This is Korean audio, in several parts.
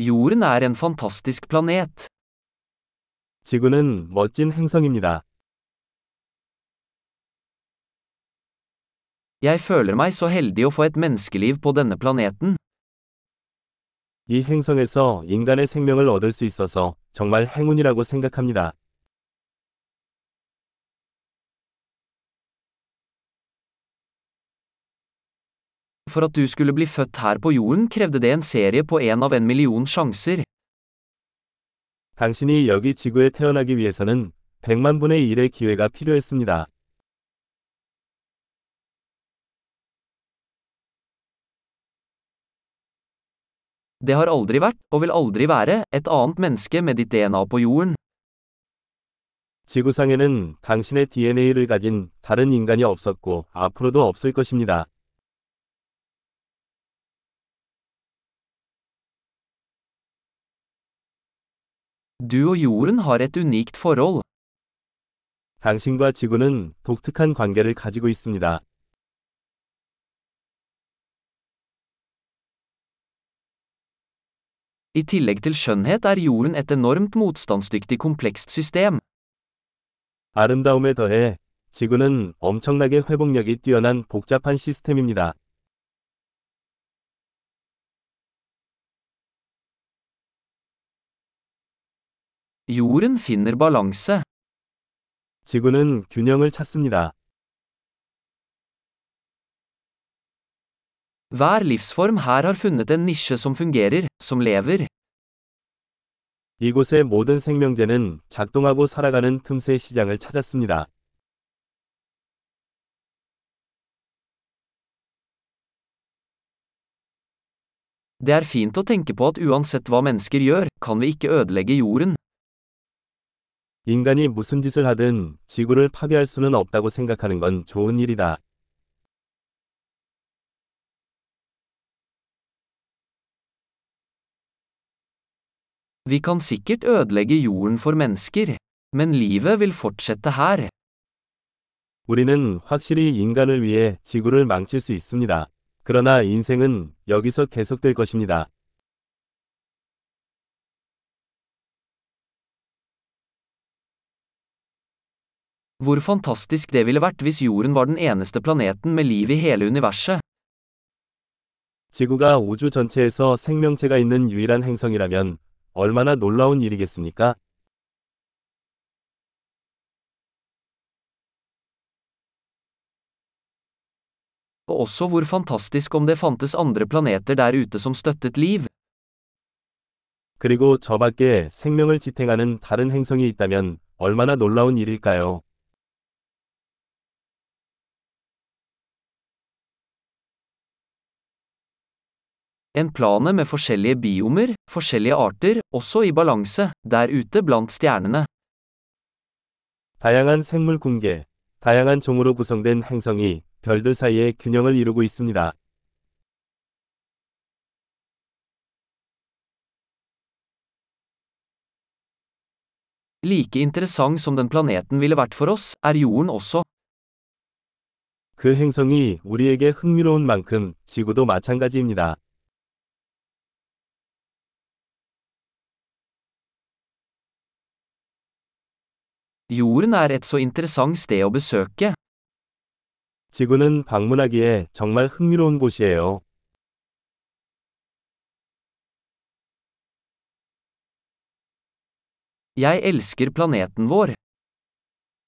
Jorden er en fantastisk planet. 지구는 멋진 행성입니다. Jeg føler meg så heldig å få et menneskeliv på denne planeten. 이 행성에서 인간의 생명을 얻을 수 있어서 정말 행운이라고 생각합니다. For at du skulle bli født her på jorden krevde det en serie på en av en million sjanser. 당신이 여기 지구에 태어나기 위해서는 100만 분의 1의 기회가 필요했습니다. Det har aldri vært, og vil aldri være, et annet menneske med ditt DNA på jorden. 지구상에는 당신의 DNA를 가진 다른 인간이 없었고 앞으로도 없을 것입니다. Du og jorden har et unikt forhold. 당신과 지구는 독특한 관계를 가지고 있습니다. I tillegg til skjønnhet er jorden et enormt motstandsdyktig komplekst system. 아름다움에 더해 지구는 엄청나게 회복력이 뛰어난 복잡한 시스템입니다. Jorden finner balanse. 지구는 균형을 찾습니다. Hver livsform her har funnet en nisje som fungerer, som lever. 이곳의 모든 생명체는 작동하고 살아가는 틈새 시장을 찾았습니다. Det er fint å tenke på at uansett hva mennesker gjør, kan vi ikke ødelegge jorden. 인간이 무슨 짓을 하든 지구를 파괴할 수는 없다고 생각하는 건 좋은 일이다. Vi kan sikkert ødelegge jorden for mennesker, men livet vil fortsette her. 우리는 확실히 인간을 위해 지구를 망칠 수 있습니다. 그러나 인생은 여기서 계속될 것입니다. Hvor fantastisk det ville vært hvis jorden var den eneste planeten med liv i hele universet. 지구가 우주 전체에서 생명체가 있는 유일한 행성이라면 얼마나 놀라운 일이겠습니까? Og også hvor fantastisk om det fantes andre planeter der ute som støttet liv. 그리고 저 밖에 생명을 지탱하는 다른 행성이 있다면 얼마나 놀라운 일일까요? En plane med forskjellige biomer, forskjellige arter, også i balanse, der ute blant stjernene. 다양한 생물 군계, 다양한 종으로 구성된 행성이 별들 사이에 균형을 이루고 있습니다. Like interessant som den planeten ville vært for oss, er jorden også. 그 행성이 우리에게 흥미로운 만큼 지구도 마찬가지입니다. Jorden er et så interessant sted å besøke. 지구는 방문하기에 정말 흥미로운 곳이에요. Jeg elsker planeten vår.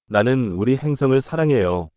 나는 우리 행성을 사랑해요.